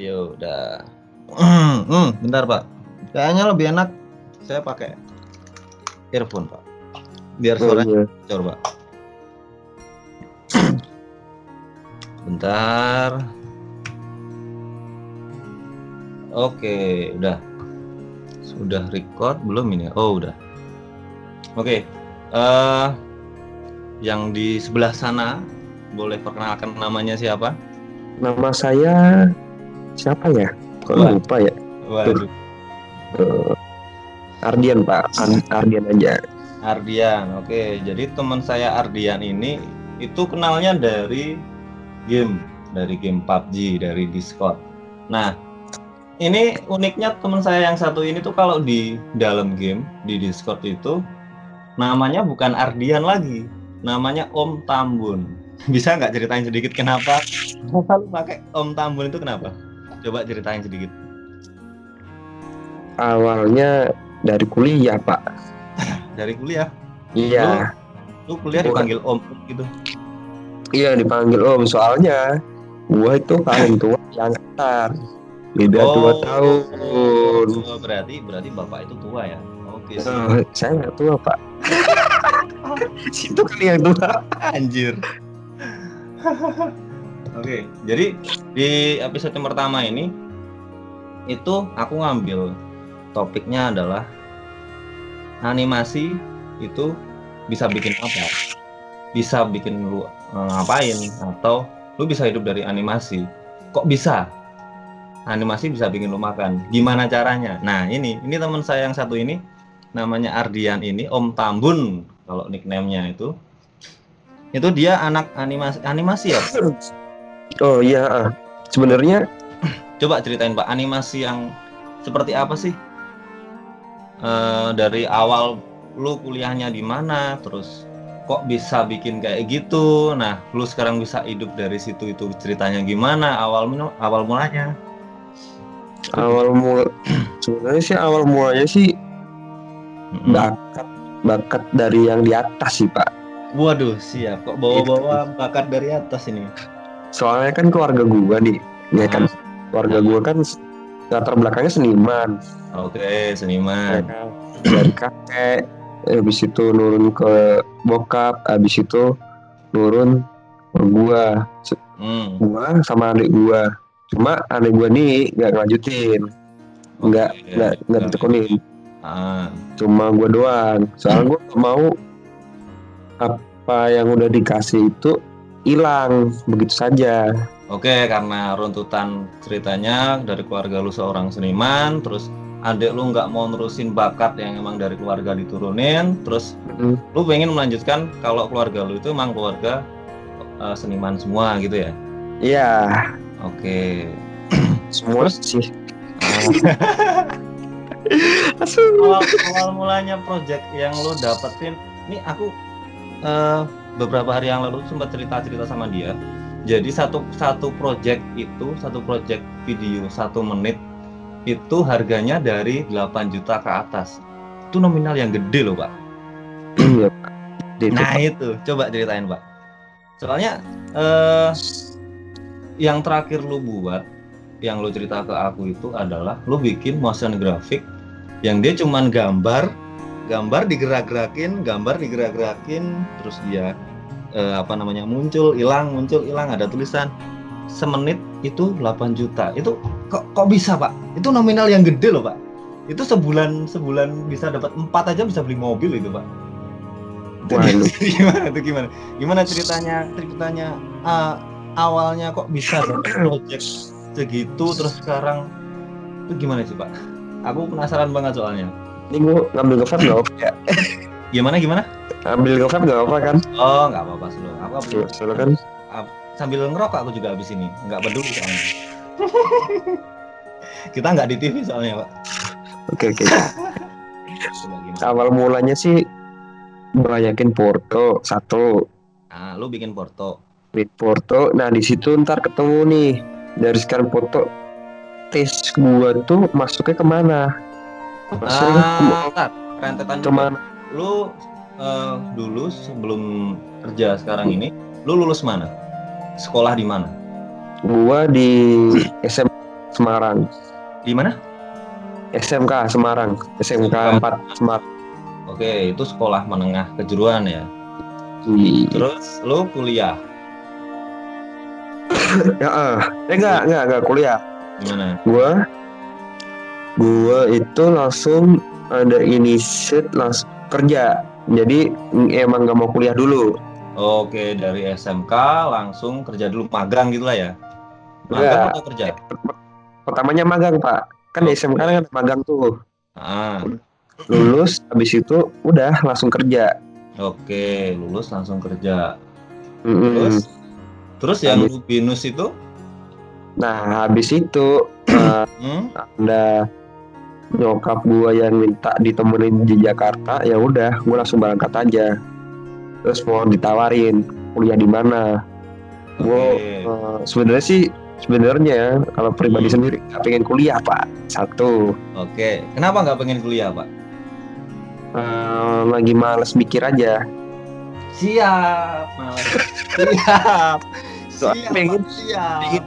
Ya udah. Hmm, bentar Pak. Kayaknya lebih enak saya pakai earphone Pak. Biar Oh, suaranya iya. Pak. Bentar. Oke, udah. Sudah record belum ini? Oh, udah. Oke. eh yang di sebelah sana boleh perkenalkan namanya siapa? Nama saya siapa ya? Kok Wah. lupa ya? Waduh. Eh, Ardian Pak, Ar- Ardian aja. Ardian. Oke, jadi teman saya Ardian ini itu kenalnya dari game, dari game PUBG, dari Discord. Nah, ini uniknya teman saya yang satu ini tuh kalau di dalam game di Discord itu namanya bukan Ardian lagi, namanya Om Tambun. Bisa nggak ceritain sedikit kenapa selalu pakai Om Tambun itu kenapa? Coba ceritain sedikit. Awalnya dari kuliah Pak. Dari kuliah, Iya, lu kuliah Bukan. dipanggil Om gitu. iya dipanggil Om. Soalnya gua itu paling tua di angkatan. Beda dua tahun. Oh, berarti berarti bapak itu tua ya. Oke sih. Eh, saya nggak tua Pak. Situ kali yang tua. Anjir. Oke, jadi di episode yang pertama ini itu aku ngambil topiknya adalah animasi itu bisa bikin apa? Bisa bikin lu eh, ngapain atau lu bisa hidup dari animasi. Kok bisa? Animasi bisa bikin lu makan. Gimana caranya? Nah, ini ini teman saya yang satu ini namanya Ardian ini Om Tambun kalau nickname-nya itu itu dia anak animasi animasi ya Oh iya, ah. sebenarnya coba ceritain pak animasi yang seperti apa sih? Eh, dari awal lu kuliahnya di mana? Terus kok bisa bikin kayak gitu? Nah lu sekarang bisa hidup dari situ itu ceritanya gimana awal awal mulanya? Awal mula sebenarnya sih awal mulanya sih Mm-mm. bakat bakat dari yang di atas sih Pak. waduh siap. Kok bawa-bawa bakat dari atas ini Soalnya kan keluarga gua nih, ya kan? Keluarga gua kan latar belakangnya seniman, oke ya seniman kan? dari kakek, habis itu nurun ke bokap, habis itu nurun ke gua, Hmm, gua sama adik gua. Cuma adik gua nih nggak ngelanjutin, nggak oke. nggak nggak ditekunin, Ah, cuma gua doang. Soalnya gua mau apa yang udah dikasih itu hilang begitu saja. Oke, karena runtutan ceritanya dari keluarga lu seorang seniman, terus adik lu nggak mau nerusin bakat yang emang dari keluarga diturunin, terus Hmm. lu pengen melanjutkan kalau keluarga lu itu emang keluarga eh, seniman semua gitu ya? Iya, Oke. semua sih. awal, awal mulanya project yang lu dapetin, ini aku eh, beberapa hari yang lalu sempat cerita-cerita sama dia. Jadi satu satu project itu satu project video satu menit itu harganya dari 8 juta ke atas. Itu nominal yang gede loh pak. Iya, Pak. Nah itu coba ceritain pak. Soalnya eh, yang terakhir lu buat, yang lu cerita ke aku itu adalah lu bikin motion graphic yang dia cuman gambar, gambar digerak-gerakin, gambar digerak-gerakin, terus dia eh, apa namanya muncul, hilang, muncul, hilang, ada tulisan semenit itu 8 juta. Itu kok kok bisa pak? Itu nominal yang gede loh pak. Itu sebulan sebulan bisa dapat empat aja bisa beli mobil itu pak. Itu gimana tuh gimana? Gimana ceritanya ceritanya ah, awalnya kok bisa project segitu terus sekarang itu gimana sih pak? Aku penasaran banget soalnya. Ini gua ngambil nggak apa ya? Gimana gimana? Ambil nge-vape nggak apa kan? Oh nggak apa-apa sih Aku Soalnya soalnya kan sambil ngerokok aku juga habis ini nggak peduli soalnya. Kita nggak di TV soalnya pak. oke oke. Awal mulanya sih banyakin Porto satu, Nah, lu bikin porto. Bit Porto. Nah di situ ntar ketemu nih dari sekarang foto tes gua tuh masuknya ke mana? Masuknya Ah, rentetan dulu. ke mana? Lu eh, dulu sebelum kerja sekarang ini, lu lulus mana? Sekolah di mana? Gua di SM, Semarang. Di mana? SMK Semarang. SMK SMK. 4 Semarang. Oke, itu sekolah menengah kejuruan ya. Terus lu kuliah Ya, eh, eh enggak, enggak, enggak kuliah. gimana? Gua gua itu langsung ada inisiat langsung kerja. Jadi mm, emang nggak mau kuliah dulu. Oke, dari SMK langsung kerja dulu magang gitu lah ya. Magang Enggak. atau kerja? Pertamanya magang, Pak. Kan di SMK kan magang tuh. Ah, Lulus habis itu udah langsung kerja. oke, lulus langsung kerja. Mm-mm. Terus terus yang Habis- itu Nah, habis itu eh, hmm? Nyokap gua yang minta ditemenin di Jakarta, ya udah, gua langsung berangkat aja. Terus mau ditawarin kuliah di mana. Gua Oke. eh, sebenarnya sih sebenarnya ya, kalau pribadi Hmm. sendiri nggak pengen kuliah pak. Satu, Oke, kenapa nggak pengen kuliah, Pak? eh, lagi males mikir aja. Siap, malas. Siap. Soalnya pengen- siap. Pengen,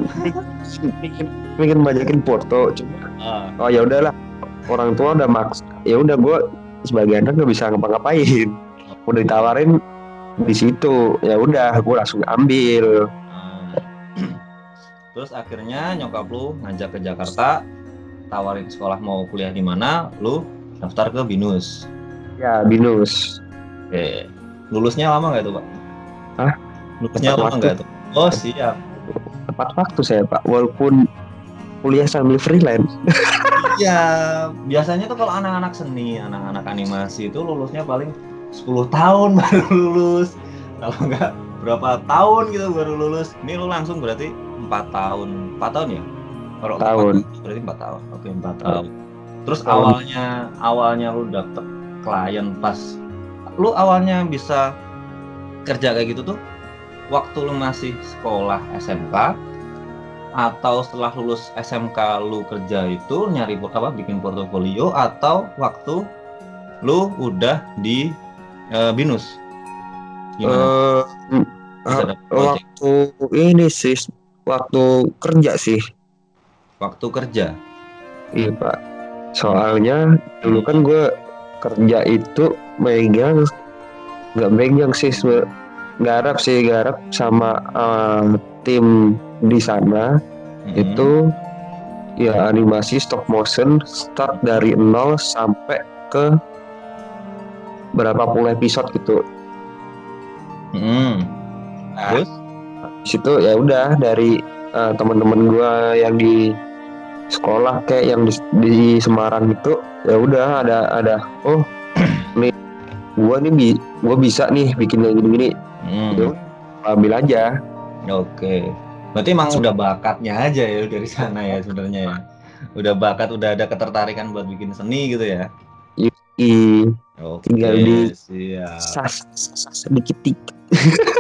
pengen, pengen banyakin foto, cuma Ah, oh ya udahlah orang tua udah maks ya udah gue sebagai anak nggak bisa ngapa-ngapain udah ditawarin di situ ya udah gue langsung ambil. Terus akhirnya nyokap lu ngajak ke Jakarta, tawarin sekolah mau kuliah di mana, lu daftar ke Binus. ya binus Oke. Lulusnya lama nggak tuh, Pak? Hah? Lulusnya Tepat lama nggak tuh? Oh, siap. tepat waktu saya pak walaupun kuliah sambil freelance Iya, biasanya tuh kalau anak-anak seni, anak-anak animasi itu lulusnya paling 10 tahun baru lulus. Kalau enggak berapa tahun gitu baru lulus. Ini lu langsung berarti 4 tahun. 4 tahun ya? Kalau Tahun. berarti 4 tahun. Oke, 4 tahun. Terus Tahun. awalnya awalnya lu dapet klien pas lu awalnya bisa kerja kayak gitu tuh waktu lu masih sekolah SMK atau setelah lulus SMK lu kerja itu nyari apa bikin portofolio atau waktu lu udah di eh, binus? Gimana? Project? waktu ini sih waktu kerja sih. Waktu kerja? Iya pak. Soalnya dulu kan gue kerja itu megang nggak megang sih garap sih garap sama eh, tim di sana Mm-mm. itu ya animasi stop motion start dari nol sampai ke berapa puluh episode gitu. Mm-mm. Nah, terus di situ ya udah dari eh, teman-teman gua yang di sekolah kayak yang di, di Semarang itu ya udah ada ada oh nih gua nih bi gua bisa nih bikin kayak gini-gini Mm. Gitu. ambil aja. Oke. Berarti emang udah bakatnya aja ya dari sana ya sebenarnya ya. Udah bakat, udah ada ketertarikan buat bikin seni gitu ya. I Oke, Tinggal di- siap. sas, sas sedikit dikit.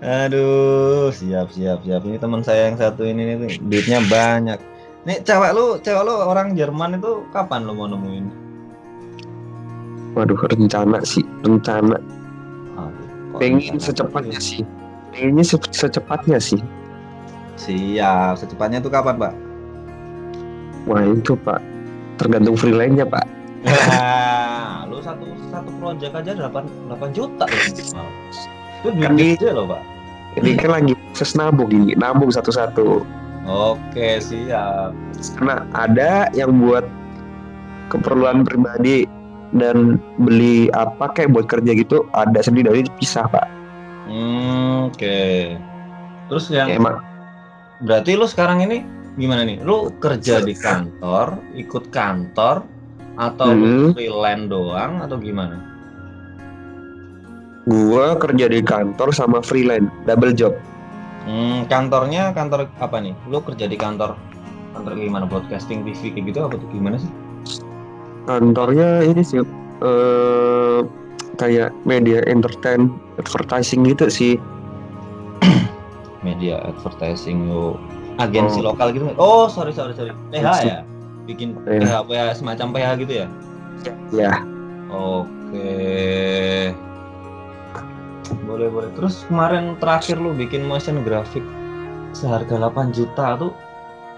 Aduh, siap siap siap. Ini teman saya yang satu ini nih duitnya banyak. Nih cewek lu, cewek lu orang Jerman itu kapan lu mau nemuin? Waduh rencana sih rencana pengen secepatnya sih pengennya se- secepatnya sih Siap, secepatnya tuh kapan, Pak? wah itu pak tergantung freelance-nya pak Nah, lu satu satu proyek aja 8 8 juta loh. Itu duit gede loh, Pak. ini kan lagi proses nabung ini nabung satu-satu Oke, siap. karena ada yang buat keperluan pribadi dan beli apa kayak buat kerja gitu ada sendiri dari pisah pak Hmm, Oke. Terus yang ya, emang berarti lu sekarang ini gimana nih? Lu kerja di kantor, ikut kantor atau Hmm. freelance doang atau gimana? gua kerja di kantor sama freelance double job Hmm, kantornya kantor apa nih? Lu kerja di kantor kantor gimana broadcasting TV kayak gitu apa tuh gimana sih? Kantornya ini sih eh kayak media entertain advertising gitu sih Media advertising lu agensi Oh. lokal gitu. Oh, sorry sorry sorry. PH ya? Bikin Iya. PH, PH semacam PH gitu ya? ya Oke. Boleh boleh. Terus kemarin terakhir lu bikin motion graphic seharga 8 juta tuh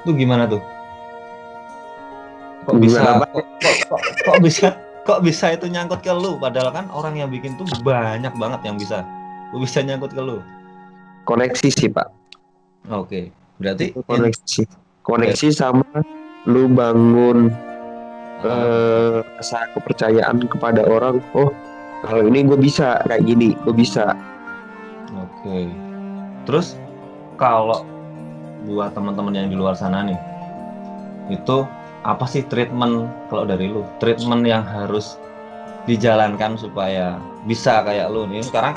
tuh gimana tuh? Kok bisa? Kok, kok, kok, kok bisa? Kok bisa itu nyangkut ke lu? Padahal kan orang yang bikin tuh banyak banget yang bisa. Lu bisa nyangkut ke lu. koneksi sih pak. Oke. Berarti Itu koneksi. Koneksi sama lu bangun eh, rasa kepercayaan kepada orang. Oh kalau ini gue bisa kayak gini gue bisa. Oke. Terus kalau buat teman-teman yang di luar sana nih, itu apa sih treatment kalau dari lu? Treatment yang harus dijalankan supaya bisa kayak lu nih. Sekarang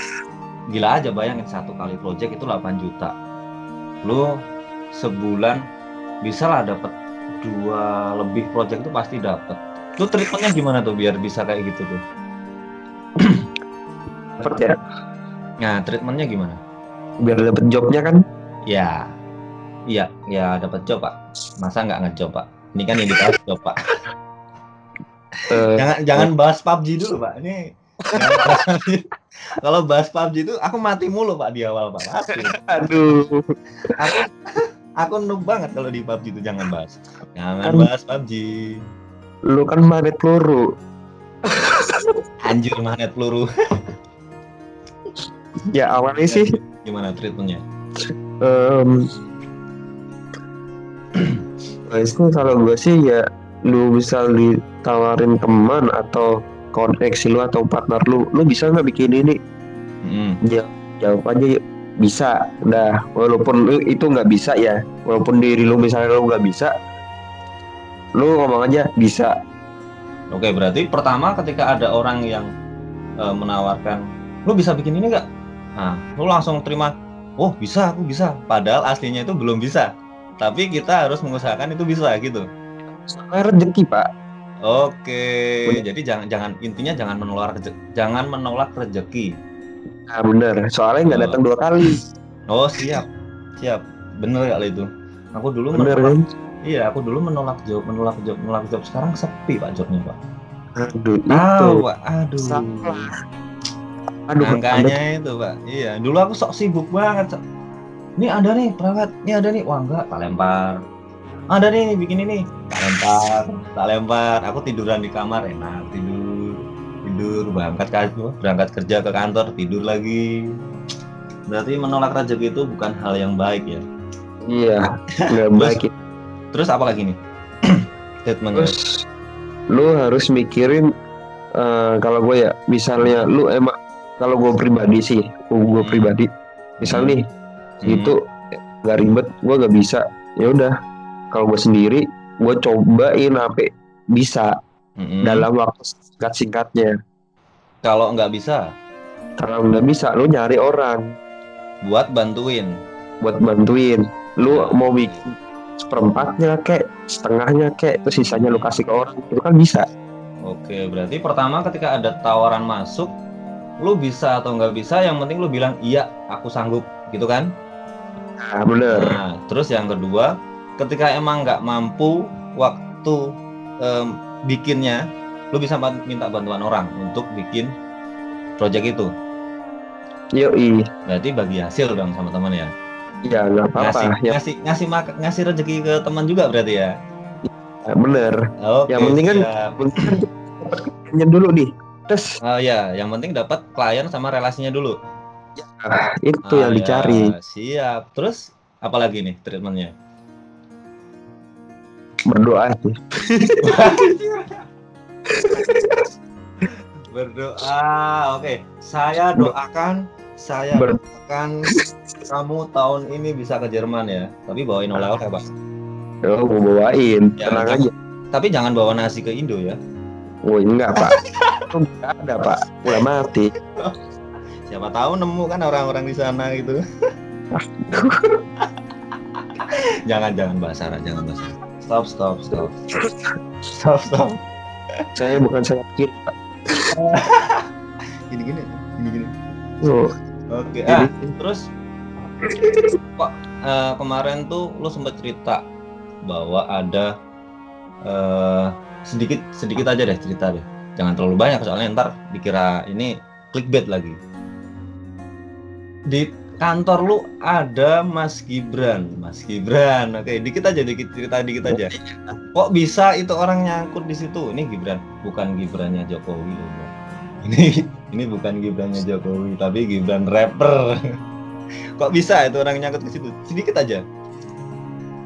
gila aja bayangin satu kali project itu 8 juta. Lu sebulan bisa lah dapat dua lebih project itu pasti dapat. Lu treatmentnya gimana tuh biar bisa kayak gitu tuh? Dapet ya Nah, treatmentnya gimana? biar dapet jobnya kan Ya, iya, ya dapat job pak. Masa nggak ngejob pak? Ini kan yang dibahas job pak. eh, Jangan jangan bahas PUBG dulu pak. Ini kalau bahas PUBG itu aku mati mulu pak di awal pak. Mati. aduh Aku aku noob banget kalau di PUBG itu jangan bahas. Jangan Kan- bahas PUBG. lu kan magnet peluru Anjir magnet peluru. ya awalnya sih Gimana treatmentnya? em itu kalau gue sih ya lu misal ditawarin teman atau koneksi lu atau partner lu lu bisa nggak bikin ini Hmm. jawab aja yuk bisa udah walaupun lu itu nggak bisa ya walaupun diri lu misalnya lu nggak bisa lu ngomong aja bisa Oke berarti pertama ketika ada orang yang eh, menawarkan, lu bisa bikin ini nggak? Nah, lu langsung terima, oh bisa, aku bisa. Padahal aslinya itu belum bisa. Tapi kita harus mengusahakan itu bisa gitu. rezeki pak Oke, Bener. jadi jangan jangan intinya jangan menolak rezeki, jangan menolak rezeki. nah bener soalnya nggak Oh. datang dua kali Oh siap, siap, bener kali itu. Aku dulu bener menolak, kan iya aku dulu menolak job, menolak job, menolak job. Sekarang sepi pak jobnya pak. aduh itu Tahu pak, aduh. Salah. aduh Angkanya itu pak, iya. Dulu aku sok sibuk banget. Sok. Ini ada nih perangkat, ini ada nih, wah enggak, tak lempar. Ada nih bikin ini, tak lempar, tak lempar. Aku tiduran di kamar, enak tidur, tidur, berangkat kerja, berangkat kerja ke kantor, tidur lagi. Berarti menolak rezeki itu bukan hal yang baik ya. iya nggak baik Terus apa lagi nih? Statementnya. terus lu harus mikirin eh, kalau gue ya misalnya lu emang kalau gue pribadi sih gue Hmm. pribadi misal nih Hmm. gitu nggak ribet gue nggak bisa ya udah kalau gue sendiri gue cobain sampai bisa Mm-mm. dalam waktu singkat singkatnya Kalau nggak bisa, kalau nggak bisa lu nyari orang buat bantuin. buat bantuin lu mau bikin seperempatnya kek setengahnya kek terus sisanya lu kasih ke orang itu kan bisa Oke, berarti pertama ketika ada tawaran masuk, lu bisa atau nggak bisa, yang penting lu bilang iya, aku sanggup, gitu kan? Nah bener Nah, terus yang kedua, ketika emang nggak mampu waktu em, bikinnya, lu bisa minta bantuan orang untuk bikin project itu. yoi Berarti bagi hasil dong sama teman ya. ya nggak apa-apa Ngasih, ya ngasih, ngasih, mak- ngasih rezeki ke teman juga berarti ya. bener Oke. Yang penting kan-. Mungkin dapat dulu nih terus Oh ya, yang penting dapat klien sama relasinya dulu. Itu Ah, yang ya, dicari Siap. Terus apa lagi nih treatmentnya? berdoa sih Berdoa. Oke, saya doakan saya Ber- doakan kamu tahun ini bisa ke Jerman ya. Tapi bawain oleh-oleh, Pak. oh gue bawain Ya, tenang aja Tapi jangan bawa nasi ke Indo ya. oh enggak pak itu nggak ada pak udah mati Siapa tahu nemu kan orang-orang di sana gitu. jangan jangan bahas Arab, jangan bahas Arab. Stop, stop, stop. Stop, stop. saya bukan saya pak Gini gini, gini gini. oh, Oke. Ah, terus kok eh, kemarin tuh lu sempat cerita bahwa ada eh, sedikit sedikit aja deh cerita deh jangan terlalu banyak soalnya ntar dikira ini clickbait lagi di kantor lu ada Mas Gibran, Mas Gibran. Oke, dikit aja dikit cerita dikit aja. Kok bisa itu orang nyangkut di situ? Ini Gibran, bukan Gibrannya Jokowi loh. Ini ini bukan Gibrannya Jokowi, tapi Gibran rapper. Kok bisa itu orang nyangkut ke situ? Sedikit aja.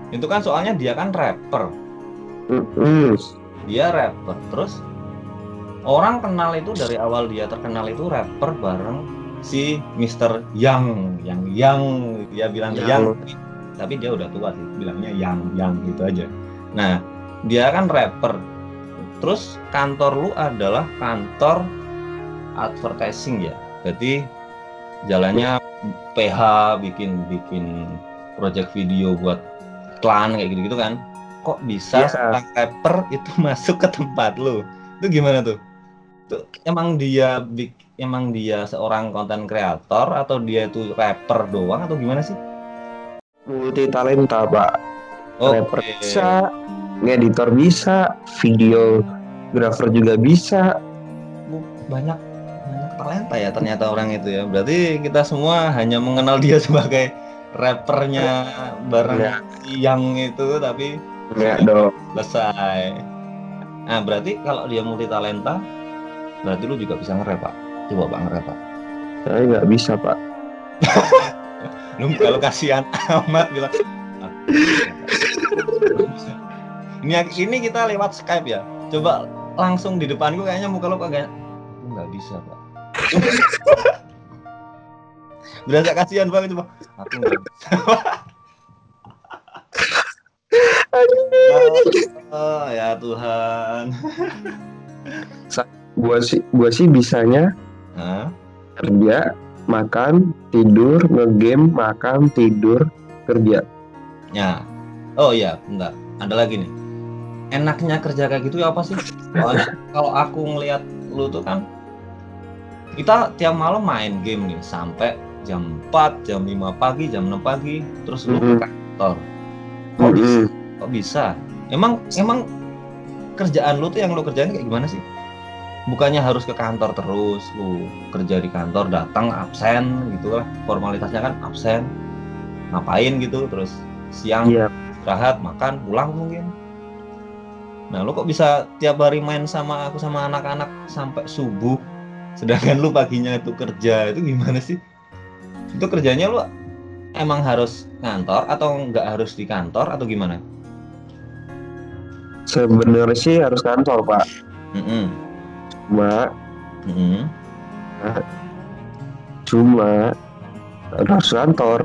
Itu kan soalnya dia kan rapper. Dia rapper. Terus orang kenal itu dari awal dia terkenal itu rapper bareng si Mr. Yang, yang yang dia bilang Yang. yang, tapi dia udah tua sih, bilangnya yang yang gitu aja. Nah, dia kan rapper. Terus kantor lu adalah kantor advertising ya. Jadi jalannya PH bikin bikin project video buat iklan kayak gitu-gitu kan. Kok bisa Iya. seorang rapper itu masuk ke tempat lu? Itu gimana tuh? Tuh emang dia bik- emang dia seorang konten kreator atau dia itu rapper doang atau gimana sih? multi talenta pak rapper Oke. bisa ngeditor bisa videographer juga bisa banyak banyak talenta ya ternyata orang itu ya. Berarti kita semua hanya mengenal dia sebagai rappernya bareng si yang itu tapi enggak dong selesai. Nah, berarti kalau dia multi talenta berarti lu juga bisa nge-rap, Pak. Coba Pak nge-rap, Pak. saya nggak bisa pak Lu kalau kasihan amat bilang "Ah, ini ini kita lewat Skype ya. Coba langsung di depanku kayaknya muka lu kagak nggak bisa, Pak. Berasa kasihan banget coba. Aku nggak bisa. Oh, ya Tuhan. gua sih gua sih bisanya Hah? kerja makan tidur ngegame makan tidur kerja Ya. Oh iya, bentar. Ada lagi nih. Enaknya kerja kayak gitu ya apa sih? Soalnya kalau aku ngelihat lu tuh kan kita tiap malam main game nih sampai jam 4, jam 5 pagi, jam 6 pagi, terus lu ke kantor. Kok bisa? Kok bisa? Emang emang kerjaan lu tuh yang lu kerjain kayak gimana sih? Bukannya harus ke kantor terus, lu kerja di kantor, datang absen gitu lah. Formalitasnya kan absen. Ngapain gitu, terus siang iya istirahat, makan, pulang mungkin. Nah, lu kok bisa tiap hari main sama aku sama anak-anak sampai subuh, sedangkan lu paginya itu kerja, itu gimana sih? Itu kerjanya lu emang harus kantor atau nggak harus di kantor atau gimana? sebenarnya sih harus kantor pak Mm-mm. Cuma Mm-mm. cuma harus kantor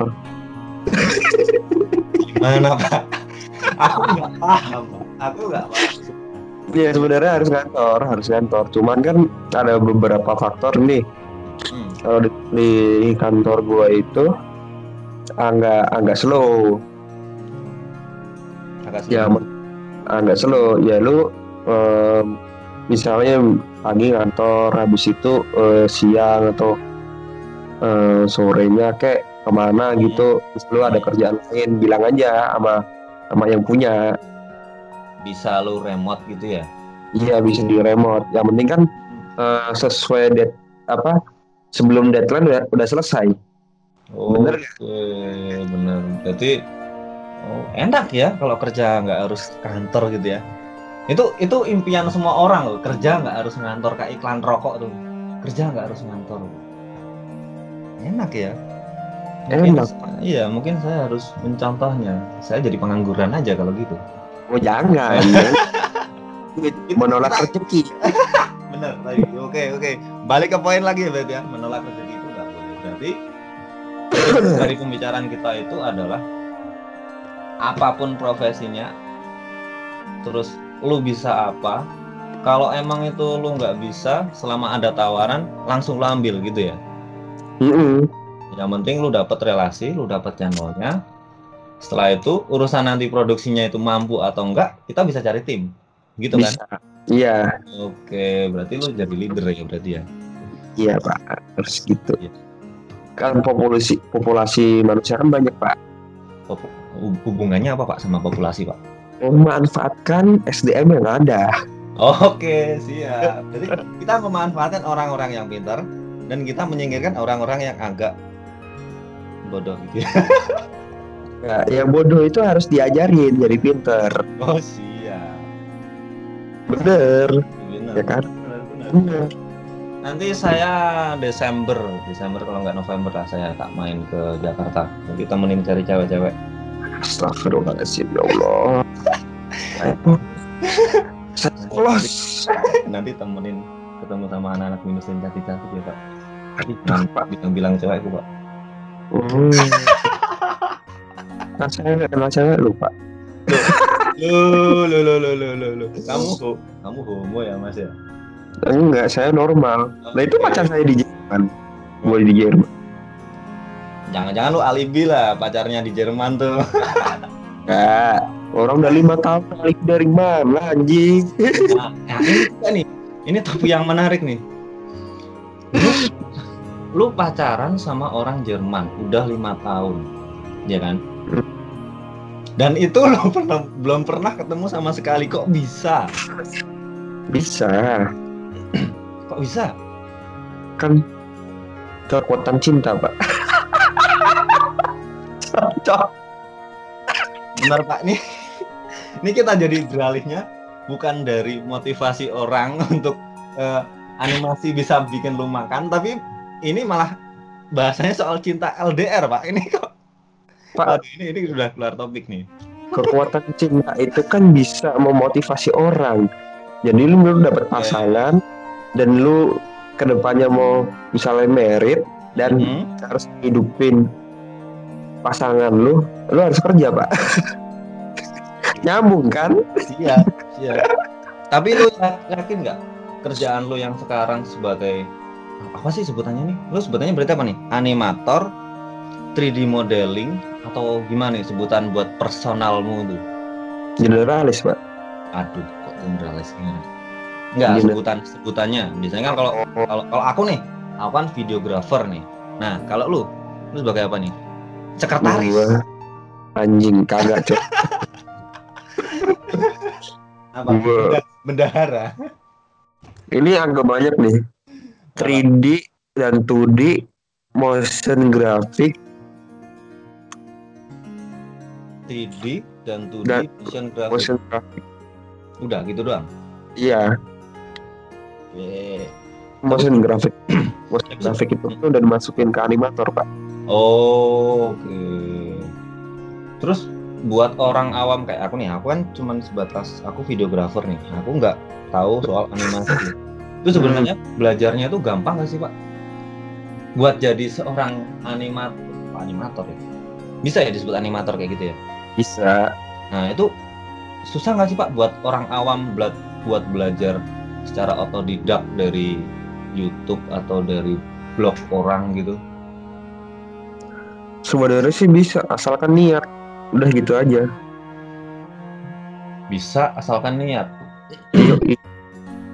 Gimana pak? Aku nggak paham. Aku nggak paham. ya sebenarnya harus kantor harus kantor cuman kan ada beberapa faktor nih Hmm. kalau di, di kantor gua itu agak agak slow Agak ya sulit. men- agak slow ya lu em, misalnya pagi kantor habis itu eh, siang atau eh, sorenya kayak ke mana gitu terus lu ada kerjaan lain bilang aja sama sama yang punya bisa lu remote gitu ya? iya bisa di remote yang penting kan eh, sesuai dead apa sebelum deadline udah, udah selesai Bener Oke, bener. Berarti oh, enak ya kalau kerja nggak harus kantor gitu ya. Itu itu impian semua orang loh. Kerja nggak harus ngantor kayak iklan rokok tuh. Kerja nggak harus ngantor. Enak ya. Mungkin- Enak. Iya, mungkin saya harus mencontohnya. Saya jadi pengangguran aja kalau gitu. oh jangan menolak rezeki Bener tadi. Oke, oke. Balik ke poin lagi ya, berarti ya. Menolak rezeki itu nggak boleh. Berarti dari pembicaraan kita itu adalah apa pun profesinya, terus lu bisa apa? Kalau emang itu lu nggak bisa, selama ada tawaran, langsung lu ambil gitu ya. Mm-mm. Yang penting lu dapat relasi, lu dapat channelnya. Setelah itu urusan nanti produksinya itu mampu atau enggak, kita bisa cari tim, gitu kan? bisa iya Oke, berarti lu jadi leader ya berarti ya. Iya pak, harus gitu. Iya. Kan populasi populasi manusia kan banyak pak. Pop- hub- hubungannya apa pak sama populasi pak? Memanfaatkan SDM yang ada. Oke, siap. Jadi kita memanfaatkan orang-orang yang pintar dan kita menyingkirkan orang-orang yang agak bodoh gitu ya. Ya, yang bodoh itu harus diajarin jadi pinter. Oh siap. Bener, Benar. ya kan? Benar, benar. Bener. Nanti saya Desember, Desember kalau nggak November lah saya tak main ke Jakarta. Nanti temenin cari cewek-cewek. Astagfirullahaladzim ya Allah. Sekolos. Nanti temenin ketemu sama anak-anak minus dan cantik-cantik ya Pak. Jangan Pak bilang-bilang cewek aku Pak. Hmm. Nah, saya nggak kenal cewek lupa. Lo lo lo lo lo lo lo. Kamu ho- kamu homo ya Mas ya? Enggak, saya normal. Nah itu pacar saya di Jerman. Gue di Jerman. Jangan-jangan lu alibi lah pacarnya di Jerman tuh. Enggak. Orang udah lima tahun balik dari mana anjing? Nah, nah, ini juga nih. Ini topik yang menarik nih. Lu, lu pacaran sama orang Jerman udah lima tahun, ya kan? Dan itu lo pernah, belum pernah ketemu sama sekali kok bisa? Bisa. Kok bisa? Kan kekuatan cinta, Pak. Cocok. Benar Pak nih. Ini kita jadi beralihnya bukan dari motivasi orang untuk eh, animasi bisa bikin lu makan, tapi ini malah bahasanya soal cinta LDR Pak. Ini kok Pak, Aduh, ini ini sudah keluar topik nih. kekuatan cinta itu kan bisa memotivasi orang. Jadi lu belum dapat pasangan dan lu ke depannya mau misalnya merit dan Hmm? harus hidupin pasangan lu, lu harus kerja pak. Nyambung kan? Siap, siap. Tapi lu ya- yakin nggak kerjaan lu yang sekarang sebagai apa sih sebutannya nih? Lu sebutannya berarti apa nih? Animator, 3D modeling atau gimana nih sebutan buat personalmu itu? Generalis pak. Aduh, kok generalis gimana? Enggak, Gini. sebutan sebutannya. Biasanya kan kalau kalau kalau aku nih, aku kan videografer nih. Nah, kalau lu, lu sebagai apa nih? Sekretaris. Gua anjing kagak cok. Apa? Gua- Benda- Bendahara. Ini agak banyak nih. 3D dan 2D motion graphic 3D dan 2D Dan- motion graphic. motion graphic. Udah gitu doang. Iya, Ye. motion graphic. motion graphic itu udah dimasukin ke animator pak. Oh, Oke. Terus buat orang awam kayak aku nih, aku kan cuman sebatas aku videografer nih. Aku nggak tahu soal animasi. Itu sebenarnya belajarnya itu gampang gak sih pak? Buat jadi seorang animator, animator ya? Bisa ya disebut animator kayak gitu ya? Bisa. Nah itu susah nggak sih pak buat orang awam buat belajar secara otodidak dari YouTube atau dari blog orang gitu? Sebenarnya sih bisa, asalkan niat. Udah gitu aja. Bisa asalkan niat.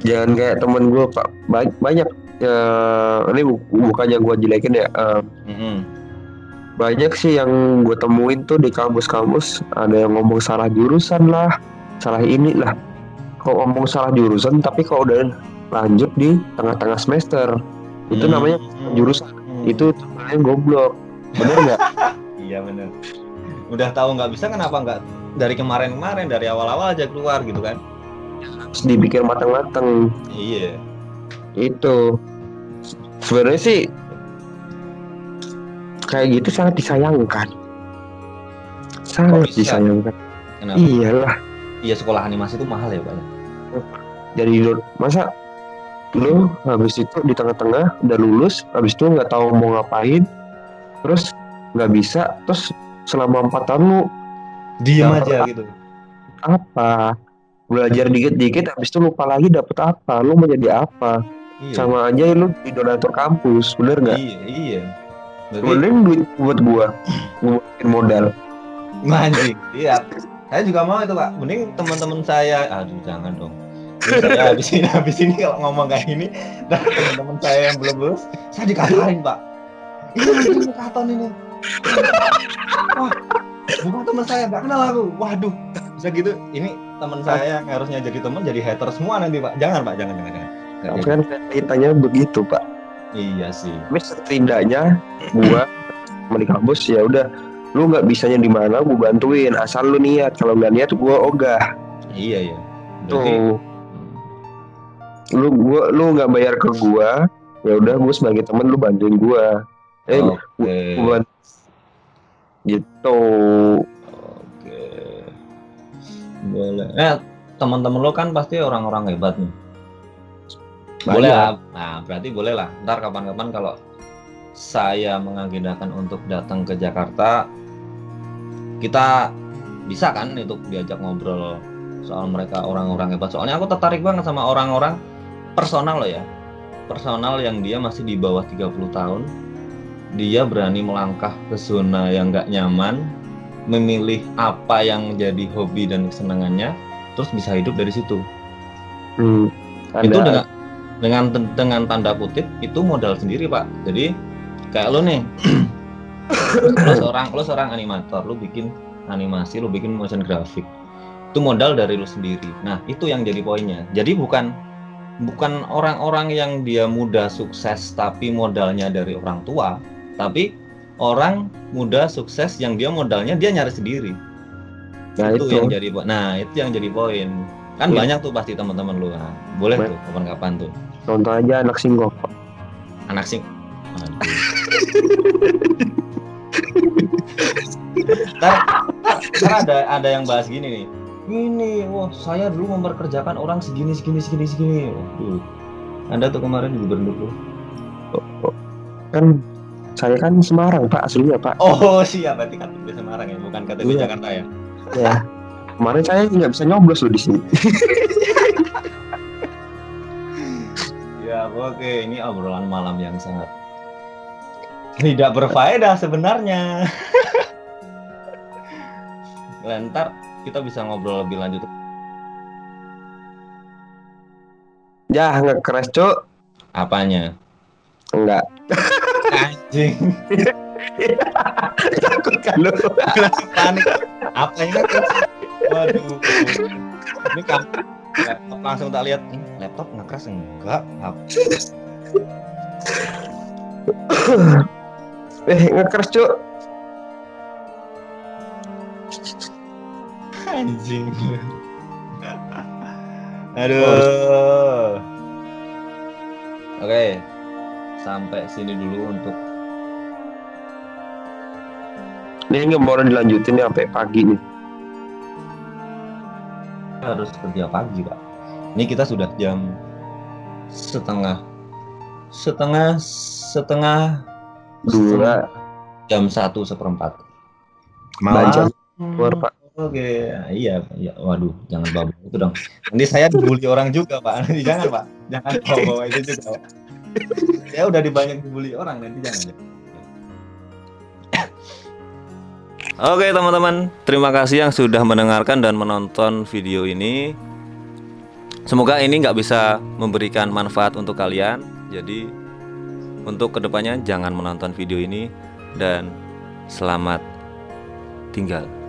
Jangan kayak temen gue pak Ba- banyak ya, ini bu- bukannya gue jelekin ya eh, Mm-mm. banyak sih yang gue temuin tuh di kampus-kampus ada yang ngomong salah jurusan lah salah ini lah kok ngomong salah jurusan tapi kalau udah lanjut di tengah-tengah semester itu Hmm. namanya jurusan Hmm. itu sebenarnya goblok bener nggak Iya bener. Udah tahu nggak bisa kenapa nggak dari kemarin-kemarin dari awal-awal aja keluar gitu kan? harus dipikir matang-matang Iya. itu sebenarnya sih kayak gitu sangat disayangkan sangat bisa? disayangkan Kenapa? iyalah Iya sekolah animasi itu mahal ya pak. ya? jadi lu- masa lu habis itu di tengah-tengah udah lulus habis itu nggak tahu mau ngapain terus nggak bisa terus selama empat tahun lu Nggak aja gitu. apa belajar dikit-dikit habis itu lupa lagi dapet apa lu mau jadi apa Iya. sama aja lu di donatur kampus bener nggak Iya. Iya. Berarti mending duit buat gua gua bikin modal Anjing, iya. Saya juga mau itu pak. Mending teman-teman saya, aduh jangan dong. Ini saya habis ini habis ini kalau ngomong kayak dan teman-teman saya yang belum lulus, saya dikatain pak. Ini ini katon ini. Wah, bukan teman saya, nggak kenal aku. Waduh, bisa gitu. Ini teman saya yang harusnya jadi teman jadi hater semua nanti pak. Jangan pak, jangan jangan. jangan. Tapi kan ceritanya begitu pak. Iya sih. tapi setidaknya gua di kampus ya udah lu nggak bisanya di mana gue bantuin asal lu niat kalau nggak niat gue ogah iya ya berarti tuh lu gua lu nggak bayar ke gua ya udah gue sebagai temen lu bantuin gua eh bant- gitu. Oke. Boleh. Eh teman-teman lo kan pasti orang-orang hebat nih. Boleh lah. Nah berarti boleh lah. Ntar kapan-kapan kalau saya mengagendakan untuk datang ke Jakarta kita bisa kan itu diajak ngobrol soal mereka orang-orang hebat. Soalnya aku tertarik banget sama orang-orang personal loh ya. Personal yang dia masih di bawah 30 tahun dia berani melangkah ke zona yang nggak nyaman memilih apa yang jadi hobi dan kesenangannya terus bisa hidup dari situ. Hmm, itu dengan dengan dengan tanda kutip itu modal sendiri pak. Jadi kayak lo nih lo seorang lo seorang animator lo bikin animasi lo bikin motion graphic. Itu modal dari lo sendiri. Nah itu yang jadi poinnya. Jadi bukan bukan orang-orang yang dia muda sukses tapi modalnya dari orang tua tapi orang muda sukses yang dia modalnya dia nyari sendiri. Nah itu, itu. yang jadi nah itu yang jadi poin. Kan Iya. banyak tuh pasti teman-teman lu nah, boleh Ba- tuh kapan-kapan tuh. Contoh aja anak singgok. Anak sing ntar, ntar, ada ada yang bahas gini nih. Ini wah saya dulu memperkerjakan orang segini segini segini segini. Waduh. anda tuh kemarin gubernur lu. Kan saya kan Semarang pak aslinya pak. Oh siap. Berarti KTP Semarang ya bukan KTP Iya. Jakarta ya? Ya kemarin saya nggak bisa nyoblos loh di sini. Ya oke. Ini obrolan malam yang sangat tidak berfaedah sebenarnya. Lentar kita bisa ngobrol lebih lanjut. Ya nggak keras cok apanya? Enggak anjing. Takut kan lu? Langsung panik. Apanya tuh waduh. Ini kamu laptop langsung tak lihat. "Hmm, laptop ngekeras enggak? Eh nggak keras cok anjing. Aduh. Oke. Sampai sini dulu untuk ini nggak mau dilanjutin nih sampai pagi nih harus kerja pagi pak ini kita sudah jam setengah setengah setengah dua jam satu seperempat malam keluar pak Oke, iya, iya. Waduh, jangan bawa itu dong. Nanti saya dibully orang juga, Pak. Nanti jangan, Pak. Jangan bawa itu juga, Pak. Saya udah dibanyak dibully orang, nanti jangan. Oke, teman-teman. Terima kasih yang sudah mendengarkan dan menonton video ini. Semoga ini nggak bisa memberikan manfaat untuk kalian. Jadi, untuk ke depannya jangan menonton video ini dan selamat tinggal.